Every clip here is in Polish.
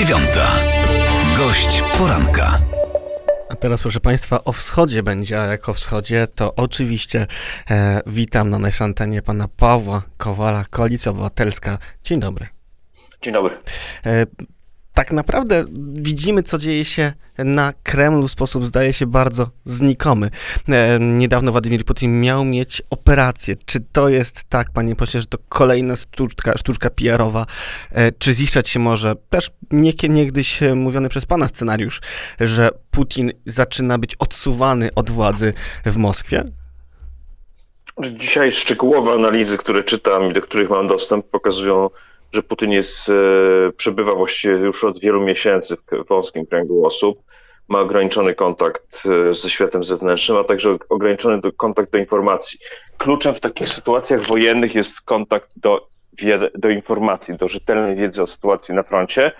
dziewiąta. Gość poranka. A teraz, proszę Państwa, o wschodzie będzie, a jak o wschodzie, to oczywiście e, witam na naszej antenie pana Pawła Kowala, Koalicja Obywatelska. Dzień dobry. Dzień dobry. E, tak naprawdę widzimy, co dzieje się na Kremlu w sposób, zdaje się, bardzo znikomy. E, niedawno Władimir Putin miał mieć operację. Czy to jest tak, panie pośle, że to kolejna sztuczka, sztuczka PR-owa? E, czy ziszczać się może, też nie, niegdyś mówiony przez pana scenariusz, że Putin zaczyna być odsuwany od władzy w Moskwie? Dzisiaj szczegółowe analizy, które czytam i do których mam dostęp, pokazują, że Putin jest, e, przebywa właściwie już od wielu miesięcy w wąskim kręgu osób, ma ograniczony kontakt e, ze światem zewnętrznym, a także ograniczony kontakt do informacji. Kluczem w takich sytuacjach wojennych jest kontakt do, do informacji, do rzetelnej wiedzy o sytuacji na froncie.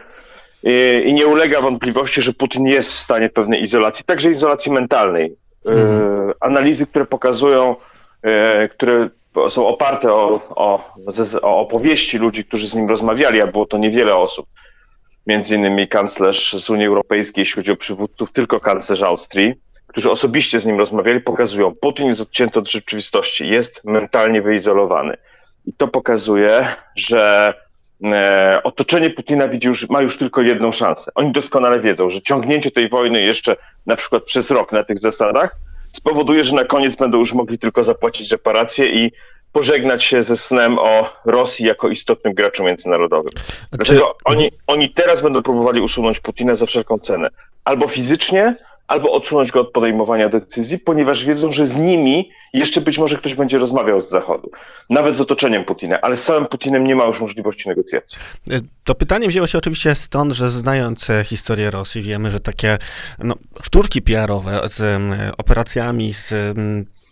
I, I, nie ulega wątpliwości, że Putin jest w stanie pewnej izolacji, także izolacji mentalnej. Mm. Analizy, które pokazują, które są oparte o, o, o opowieści ludzi, którzy z nim rozmawiali, a było to niewiele osób. Między innymi kanclerz z Unii Europejskiej, jeśli chodzi o przywódców, tylko kanclerz Austrii, którzy osobiście z nim rozmawiali, pokazują, Putin jest odcięty od rzeczywistości, jest mentalnie wyizolowany. I to pokazuje, że e, otoczenie Putina widzi już, ma już tylko jedną szansę. Oni doskonale wiedzą, że ciągnięcie tej wojny jeszcze na przykład przez rok na tych zasadach spowoduje, że na koniec będą już mogli tylko zapłacić reparacje i pożegnać się ze snem o Rosji jako istotnym graczu międzynarodowym. Dlatego Czy... oni, oni teraz będą próbowali usunąć Putina za wszelką cenę. Albo fizycznie, albo odsunąć go od podejmowania decyzji, ponieważ wiedzą, że z nimi jeszcze być może ktoś będzie rozmawiał z Zachodu. Nawet z otoczeniem Putina, ale z samym Putinem nie ma już możliwości negocjacji. To pytanie wzięło się oczywiście stąd, że znając e, historię Rosji, wiemy, że takie no, szturki PR-owe z operacjami, z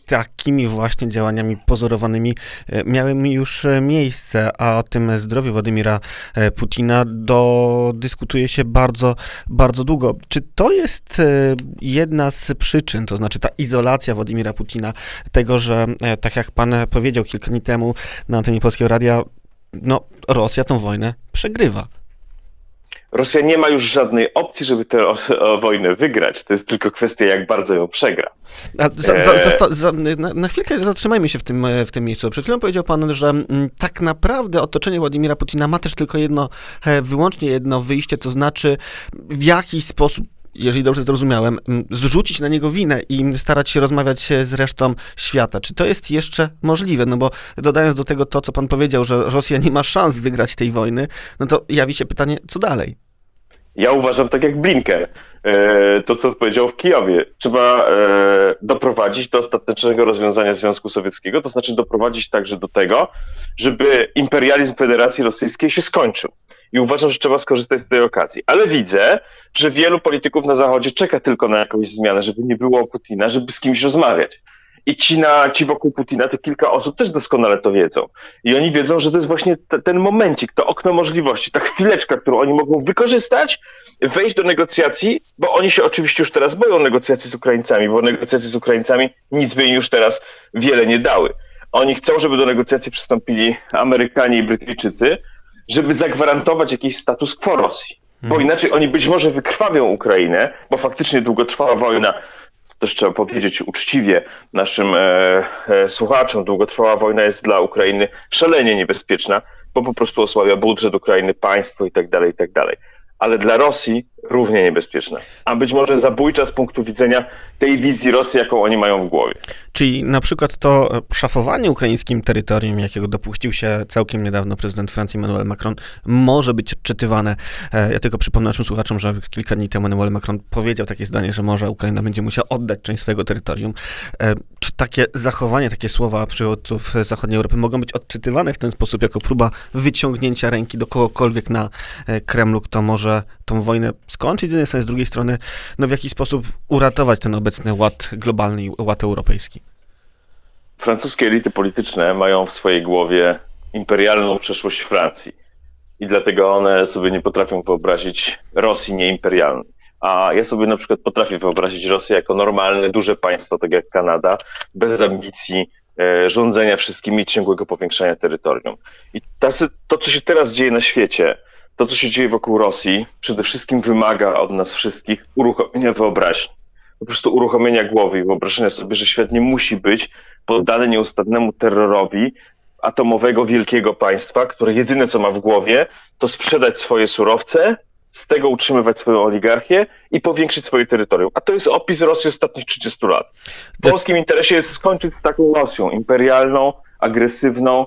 takimi właśnie działaniami pozorowanymi e, miały już e, miejsce, a o tym zdrowiu Władimira e, Putina do, dyskutuje się bardzo, bardzo długo. Czy to jest jedna z przyczyn, to znaczy ta izolacja Władimira Putina, tego, że tak jak pan powiedział kilka dni temu na antenie Polskiego Radia, no Rosja tą wojnę przegrywa. Rosja nie ma już żadnej opcji, żeby tę wojnę wygrać. To jest tylko kwestia, jak bardzo ją przegra. Za, za, za, na, na, chwilkę zatrzymajmy się w tym, w tym miejscu. Przed chwilą powiedział pan, że m, mm, tak naprawdę otoczenie Władimira Putina ma też tylko jedno, e, wyłącznie jedno wyjście, to znaczy w jakiś sposób jeżeli dobrze zrozumiałem, zrzucić na niego winę i starać się rozmawiać z resztą świata. Czy to jest jeszcze możliwe? No bo dodając do tego to, co pan powiedział, że Rosja nie ma szans wygrać tej wojny, no to jawi się pytanie, co dalej? Ja uważam tak jak Blinken, e, to co powiedział w Kijowie. Trzeba e, doprowadzić do ostatecznego rozwiązania Związku Sowieckiego, to znaczy doprowadzić także do tego, żeby imperializm Federacji Rosyjskiej się skończył. I uważam, że trzeba skorzystać z tej okazji. Ale widzę, że wielu polityków na Zachodzie czeka tylko na jakąś zmianę, żeby nie było Putina, żeby z kimś rozmawiać. I ci, na, ci wokół Putina, te kilka osób też doskonale to wiedzą. I oni wiedzą, że to jest właśnie ten momencik, to okno możliwości, ta chwileczka, którą oni mogą wykorzystać, wejść do negocjacji, bo oni się oczywiście już teraz boją negocjacji z Ukraińcami, bo negocjacje z Ukraińcami nic by im już teraz wiele nie dały. Oni chcą, żeby do negocjacji przystąpili Amerykanie i Brytyjczycy, żeby zagwarantować jakiś status quo Rosji. Bo hmm. inaczej oni być może wykrwawią Ukrainę, bo faktycznie długotrwała wojna też trzeba powiedzieć uczciwie naszym e, e, słuchaczom, długotrwała wojna jest dla Ukrainy szalenie niebezpieczna, bo po prostu osłabia budżet Ukrainy, państwo i tak dalej, i tak dalej ale dla Rosji równie niebezpieczne, a być może zabójcza z punktu widzenia tej wizji Rosji, jaką oni mają w głowie. Czyli na przykład to szafowanie ukraińskim terytorium, jakiego dopuścił się całkiem niedawno prezydent Francji Emmanuel Macron, może być odczytywane. E, ja tylko przypomnę naszym słuchaczom, że kilka dni temu Emmanuel Macron powiedział takie zdanie, że może Ukraina będzie musiała oddać część swojego terytorium. E, czy takie zachowanie, takie słowa przywódców zachodniej Europy mogą być odczytywane w ten sposób, jako próba wyciągnięcia ręki do kogokolwiek na e, Kremlu, kto może tą wojnę skończyć z jednej strony, z drugiej strony, no w jakiś sposób uratować ten obecny ład globalny i ład europejski? Francuskie elity polityczne mają w swojej głowie imperialną przeszłość Francji i dlatego one sobie nie potrafią wyobrazić Rosji nieimperialnej. A ja sobie na przykład potrafię wyobrazić Rosję jako normalne, duże państwo, tak jak Kanada, bez ambicji e, rządzenia wszystkimi i ciągłego powiększania terytorium. I to, co się teraz dzieje na świecie, to, co się dzieje wokół Rosji, przede wszystkim wymaga od nas wszystkich uruchomienia wyobraźni. Po prostu uruchomienia głowy i wyobrażenia sobie, że świat nie musi być poddany nieustannemu terrorowi atomowego wielkiego państwa, które jedyne co ma w głowie, to sprzedać swoje surowce, z tego utrzymywać swoją oligarchię i powiększyć swoje terytorium. A to jest opis Rosji ostatnich 30 lat. W polskim interesie jest skończyć z taką Rosją imperialną, agresywną,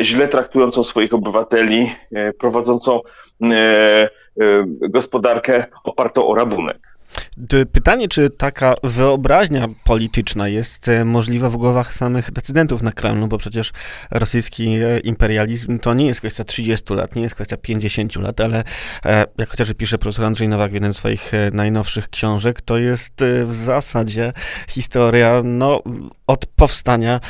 źle traktującą swoich obywateli, e, prowadzącą e, e, gospodarkę opartą o rabunek. Pytanie, czy taka wyobraźnia polityczna jest e, możliwa w głowach samych decydentów na Kremlu, bo przecież rosyjski e, imperializm to nie jest kwestia 30 lat, nie jest kwestia 50 lat, ale e, jak chociażby pisze profesor Andrzej Nowak w jednym z swoich najnowszych książek, to jest w zasadzie historia no, od powstania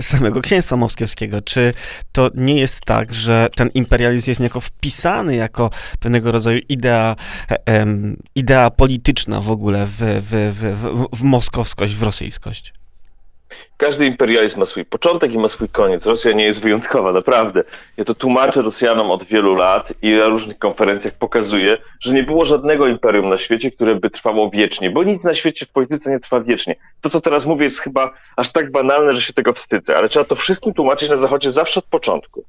samego księstwa moskiewskiego. Czy to nie jest tak, że ten imperializm jest niejako wpisany jako pewnego rodzaju idea, idea polityczna w ogóle w, w, w, w moskowskość, w rosyjskość? Każdy imperializm ma swój początek i ma swój koniec. Rosja nie jest wyjątkowa, naprawdę. Ja to tłumaczę Rosjanom od wielu lat i na różnych konferencjach pokazuję, że nie było żadnego imperium na świecie, które by trwało wiecznie, bo nic na świecie w polityce nie trwa wiecznie. To, co teraz mówię, jest chyba aż tak banalne, że się tego wstydzę, ale trzeba to wszystkim tłumaczyć na Zachodzie zawsze od początku.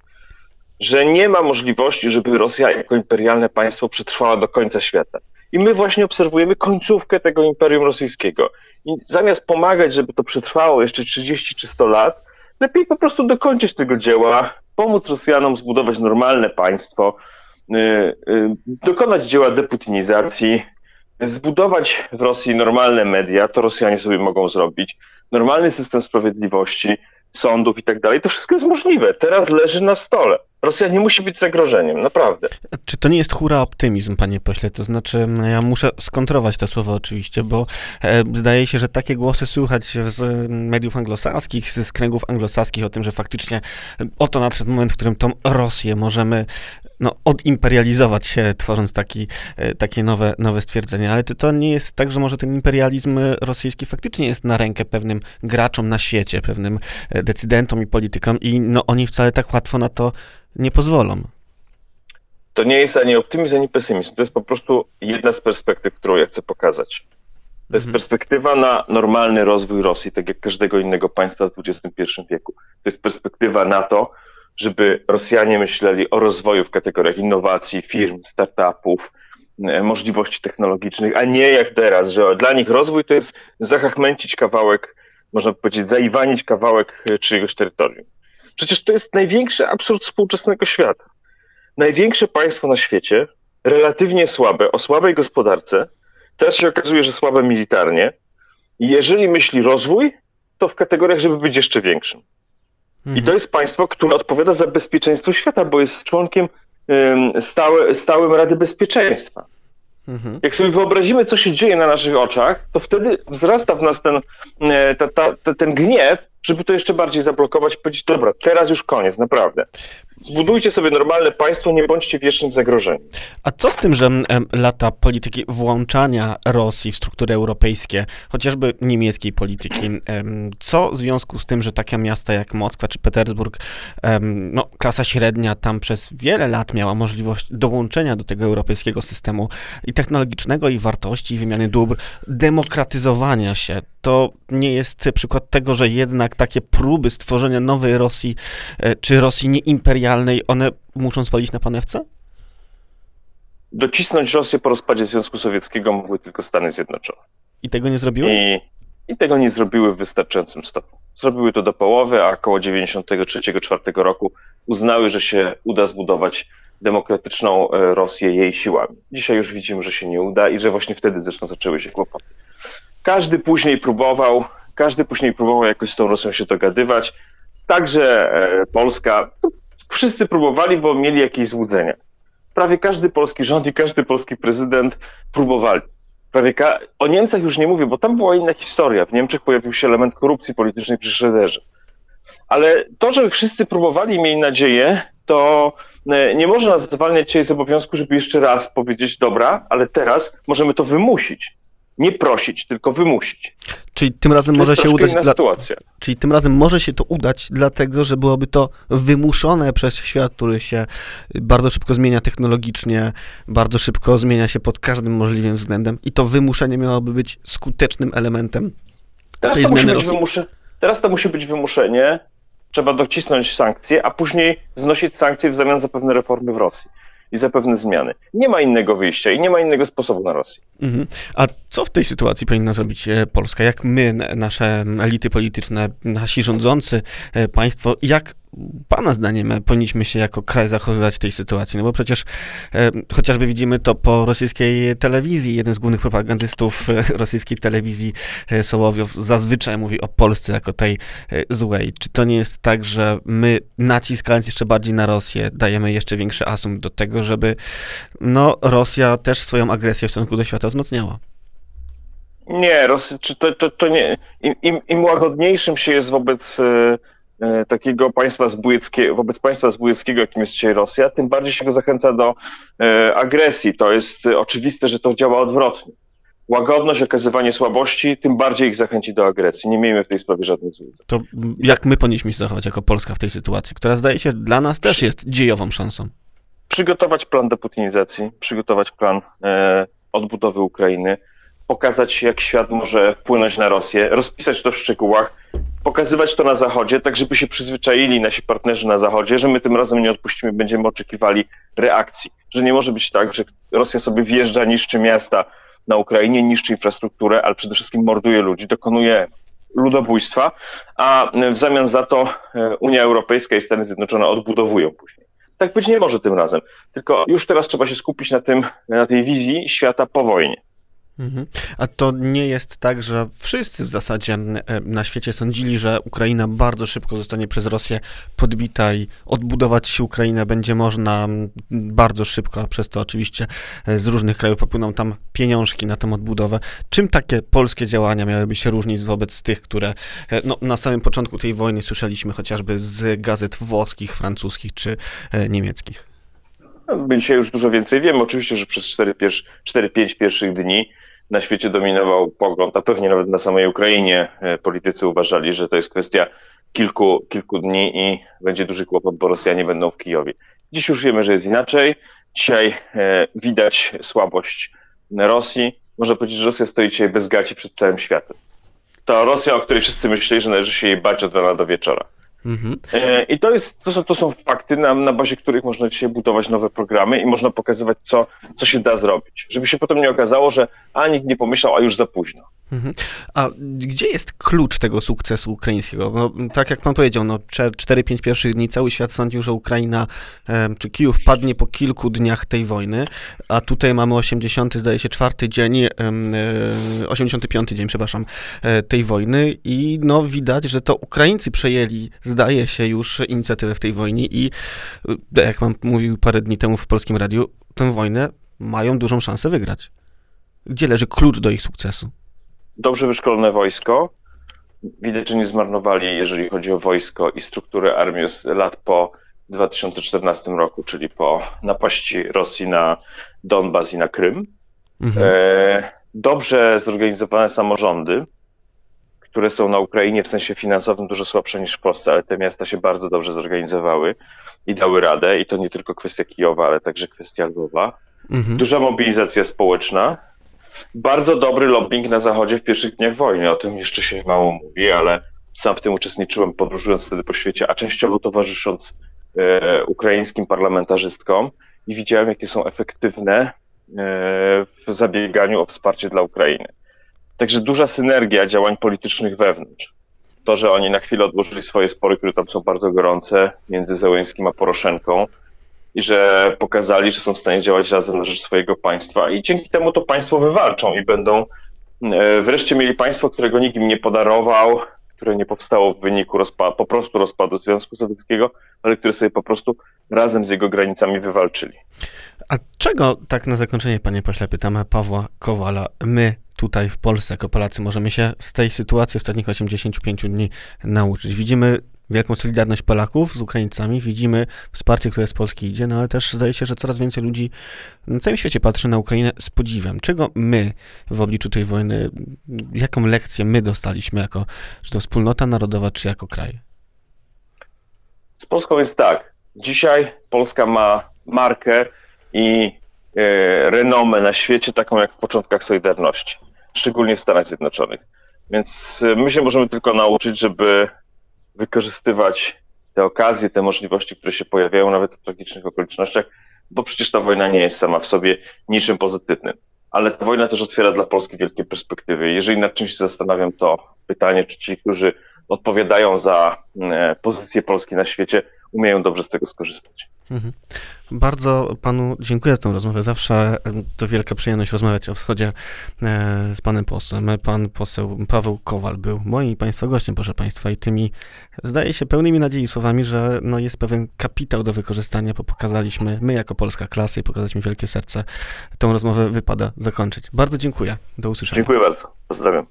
Że nie ma możliwości, żeby Rosja jako imperialne państwo przetrwała do końca świata. I my właśnie obserwujemy końcówkę tego Imperium Rosyjskiego. I zamiast pomagać, żeby to przetrwało jeszcze 30 czy 100 lat, lepiej po prostu dokończyć tego dzieła, pomóc Rosjanom zbudować normalne państwo, yy, yy, dokonać dzieła deputinizacji, zbudować w Rosji normalne media, to Rosjanie sobie mogą zrobić, normalny system sprawiedliwości, sądów i tak dalej. To wszystko jest możliwe. Teraz leży na stole. Rosja nie musi być zagrożeniem, naprawdę. Czy to nie jest hura optymizm, panie pośle? To znaczy, ja muszę skontrować te słowa oczywiście, bo e, zdaje się, że takie głosy słychać z mediów anglosaskich, z kręgów anglosaskich o tym, że faktycznie oto nadszedł moment, w którym tą Rosję możemy no, odimperializować się, tworząc taki, e, takie nowe, nowe stwierdzenia. Ale to, to nie jest tak, że może ten imperializm rosyjski faktycznie jest na rękę pewnym graczom na świecie, pewnym e, decydentom i politykom i no, oni wcale tak łatwo na to nie pozwolą. To nie jest ani optymizm, ani pesymizm. To jest po prostu jedna z perspektyw, którą ja chcę pokazać. To jest mhm. perspektywa na normalny rozwój Rosji, tak jak każdego innego państwa w XXI wieku. To jest perspektywa na to, żeby Rosjanie myśleli o rozwoju w kategoriach innowacji, firm, startupów, e, możliwości technologicznych, a nie jak teraz, że dla nich rozwój to jest zachachmęcić kawałek, można powiedzieć, zaiwanić kawałek czyjegoś terytorium. Przecież to jest największy absurd współczesnego świata. Największe państwo na świecie, relatywnie słabe, o słabej gospodarce, teraz się okazuje, że słabe militarnie. Jeżeli myśli rozwój, to w kategoriach, żeby być jeszcze większym. Mhm. I to jest państwo, które odpowiada za bezpieczeństwo świata, bo jest członkiem stałe, stałym Rady Bezpieczeństwa. Mhm. Jak sobie wyobrazimy, co się dzieje na naszych oczach, to wtedy wzrasta w nas ten, e, ta, ta, ten gniew, żeby to jeszcze bardziej zablokować powiedzieć, dobra, teraz już koniec, naprawdę. Zbudujcie sobie normalne państwo, nie bądźcie wiecznym zagrożeniem. A co z tym, że lata polityki włączania Rosji w struktury europejskie, chociażby niemieckiej polityki, co w związku z tym, że takie miasta jak Moskwa czy Petersburg, no, klasa średnia tam przez wiele lat miała możliwość dołączenia do tego europejskiego systemu i technologicznego, i wartości, i wymiany dóbr, demokratyzowania się, to nie jest przykład tego, że jednak takie próby stworzenia nowej Rosji, e, czy Rosji nieimperialnej, one muszą spalić na panewce? Docisnąć Rosję po rozpadzie Związku Sowieckiego mogły tylko Stany Zjednoczone. I tego nie zrobiły? I, i tego nie zrobiły w wystarczającym stopniu. Zrobiły to do połowy, a około 93-4 roku uznały, że się uda zbudować demokratyczną e, Rosję jej siłami. Dzisiaj już widzimy, że się nie uda i że właśnie wtedy zresztą zaczęły się kłopoty. Każdy później próbował, każdy później próbował jakoś z tą Rosją się dogadywać. Także e, Polska, wszyscy próbowali, bo mieli jakieś złudzenia. Prawie każdy polski rząd i każdy polski prezydent próbowali. Prawie ka- o Niemcach już nie mówię, bo tam była inna historia. W Niemczech pojawił się element korupcji politycznej przy Schroederze. Ale to, że wszyscy próbowali i mieli nadzieję, to e, nie można zwalniać się z obowiązku, żeby jeszcze raz powiedzieć, dobra, ale teraz możemy to wymusić Nie prosić, tylko wymusić. Czyli tym razem może się udać. Dla... sytuacja. Czyli tym razem może się to udać, dlatego że byłoby to wymuszone przez świat, który się bardzo szybko zmienia technologicznie, bardzo szybko zmienia się pod każdym możliwym względem, i to wymuszenie miałoby być skutecznym elementem Teraz tej to, musi zmiany być Rosji. wymusze... Teraz to musi być wymuszenie, trzeba docisnąć sankcje, a później znosić sankcje w zamian za pewne reformy w Rosji i za pewne zmiany. Nie ma innego wyjścia i nie ma innego sposobu na Rosję. Mhm. A co w tej sytuacji powinna zrobić e, Polska? Jak my, nasze elity polityczne, nasi rządzący, e, państwo, jak Pana zdaniem e, powinniśmy się jako kraj zachowywać w tej sytuacji? No bo przecież e, chociażby widzimy to po rosyjskiej telewizji. Jeden z głównych propagandystów e, rosyjskiej telewizji, e, Sołowiow, zazwyczaj mówi o Polsce jako tej e, złej. Czy to nie jest tak, że my naciskając jeszcze bardziej na Rosję, dajemy jeszcze większy asum do tego, żeby no, Rosja też swoją agresję w stosunku do świata wzmacniała? Nie, Rosy, to, to, to nie. Im, im, Im łagodniejszym się jest wobec e, takiego państwa zbójeckiego, wobec państwa zbójeckiego, jakim jest dzisiaj Rosja, tym bardziej się go zachęca do e, agresji. To jest e, oczywiste, że to działa odwrotnie. Łagodność, okazywanie słabości, tym bardziej ich zachęci do agresji. Nie miejmy w tej sprawie żadnych złudzeń. To jak my powinniśmy się zachować jako Polska w tej sytuacji, która zdaje się dla nas też jest dziejową szansą? Przygotować plan deputinizacji, przygotować plan e, odbudowy Ukrainy, pokazać, jak świat może wpłynąć na Rosję, rozpisać to w szczegółach, pokazywać to na Zachodzie, tak żeby się przyzwyczaili nasi partnerzy na Zachodzie, że my tym razem nie odpuścimy, będziemy oczekiwali reakcji. Że nie może być tak, że Rosja sobie wjeżdża, niszczy miasta na Ukrainie, niszczy infrastrukturę, ale przede wszystkim morduje ludzi, dokonuje ludobójstwa, a w zamian za to e, Unia Europejska i Stany Zjednoczone odbudowują później. Tak być nie może tym razem. Tylko już teraz trzeba się skupić na tym, na tej wizji świata po wojnie. Mhm. A to nie jest tak, że wszyscy w zasadzie e, na świecie sądzili, że Ukraina bardzo szybko zostanie przez Rosję podbita i odbudować Ukrainę będzie można bardzo szybko, a przez to oczywiście e, z różnych krajów popłyną tam pieniążki na tę odbudowę. Czym takie polskie działania miałyby się różnić wobec tych, które e, no, na samym początku tej wojny słyszeliśmy chociażby z gazet włoskich, francuskich czy niemieckich? My dzisiaj już dużo więcej wiemy. Oczywiście, że przez 4-5 pierwszych dni na świecie dominował pogląd, a pewnie nawet na samej Ukrainie e, politycy uważali, że to jest kwestia kilku, kilku dni i będzie duży kłopot, bo Rosjanie będą w Kijowie. Dziś już wiemy, że jest inaczej. Dzisiaj e, widać słabość Rosji. Można powiedzieć, że Rosja stoi dzisiaj bez gaci przed całym światem. To Rosja, o której wszyscy myśleli, że należy się jej bać od rana do wieczora. Mhm. E, I to, jest, to, są, to są fakty, na, na bazie których można dzisiaj budować nowe programy i można pokazywać, co, co się da zrobić. Żeby się potem nie okazało, że a nikt nie pomyślał, a już za późno. Mhm. A gdzie jest klucz tego sukcesu ukraińskiego? No, tak jak pan powiedział, no, 4-5 pierwszych dni cały świat sądził, że Ukraina e, czy Kijów padnie po kilku dniach tej wojny, a tutaj mamy 80, zdaje się, czwarty dzień, e, 85 dzień, przepraszam, e, tej wojny i no widać, że to Ukraińcy przejęli, zdaje się, już inicjatywę w tej wojnie i e, jak pan mówił parę dni temu w Polskim Radiu, tę wojnę mają dużą szansę wygrać. Gdzie leży klucz do ich sukcesu? Dobrze wyszkolone wojsko. Widać, że nie zmarnowali, jeżeli chodzi o wojsko i strukturę armii z lat po 2014 roku, czyli po napaści Rosji na Donbas i na Krym. Mhm. E, dobrze zorganizowane samorządy, które są na Ukrainie w sensie finansowym dużo słabsze niż w Polsce, ale te miasta się bardzo dobrze zorganizowały i dały radę. I to nie tylko kwestia Kijowa, ale także kwestia Lwowa. Mhm. Duża mobilizacja społeczna. Bardzo dobry lobbying na Zachodzie w pierwszych dniach wojny. O tym jeszcze się mało mówi, ale sam w tym uczestniczyłem, podróżując wtedy po świecie, a częściowo towarzysząc e, ukraińskim parlamentarzystkom i widziałem, jakie są efektywne e, w zabieganiu o wsparcie dla Ukrainy. Także duża synergia działań politycznych wewnątrz. To, że oni na chwilę odłożyli swoje spory, które tam są bardzo gorące, między Zełęskim a Poroszenką, i że pokazali, że są w stanie działać razem na rzecz swojego państwa i dzięki temu to państwo wywalczą i będą e, wreszcie mieli państwo, którego nikt im nie podarował, które nie powstało w wyniku rozpa- po prostu rozpadu Związku Sowieckiego, ale które sobie po prostu razem z jego granicami wywalczyli. A czego, tak na zakończenie, panie pośle, pytamy Pawła Kowala, my tutaj w Polsce, jako Polacy, możemy się z tej sytuacji ostatnich 85 dni nauczyć? Widzimy wielką solidarność Polaków z Ukraińcami, widzimy wsparcie, które z Polski idzie, no ale też zdaje się, że coraz więcej ludzi na całym świecie patrzy na Ukrainę z podziwem. Czego my w obliczu tej wojny, jaką lekcję my dostaliśmy jako, czy to wspólnota narodowa, czy jako kraj? Z Polską jest tak. Dzisiaj Polska ma markę i e, renomę na świecie, taką jak w początkach Solidarności, szczególnie w Stanach Zjednoczonych. Więc my się możemy tylko nauczyć, żeby wykorzystywać te okazje, te możliwości, które się pojawiają nawet w tragicznych okolicznościach, bo przecież ta wojna nie jest sama w sobie niczym pozytywnym. Ale ta wojna też otwiera dla Polski wielkie perspektywy. Jeżeli nad czymś się zastanawiam, to pytanie, czy ci, którzy odpowiadają za e, pozycję Polski na świecie, umieją dobrze z tego skorzystać. Mhm. Bardzo panu dziękuję za tę rozmowę. Zawsze to wielka przyjemność rozmawiać o wschodzie e, z panem posłem. Pan poseł Paweł Kowal był moim i państwa gościem, proszę państwa, i tymi, zdaje się, pełnymi nadziei słowami, że no, jest pewien kapitał do wykorzystania, bo pokazaliśmy, my jako polska klasa i pokazaliśmy wielkie serce, tą rozmowę wypada zakończyć. Bardzo dziękuję. Do usłyszenia. Dziękuję bardzo. Pozdrawiam.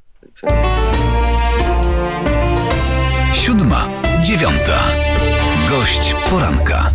Siódma, dziewiąta. Gość poranka.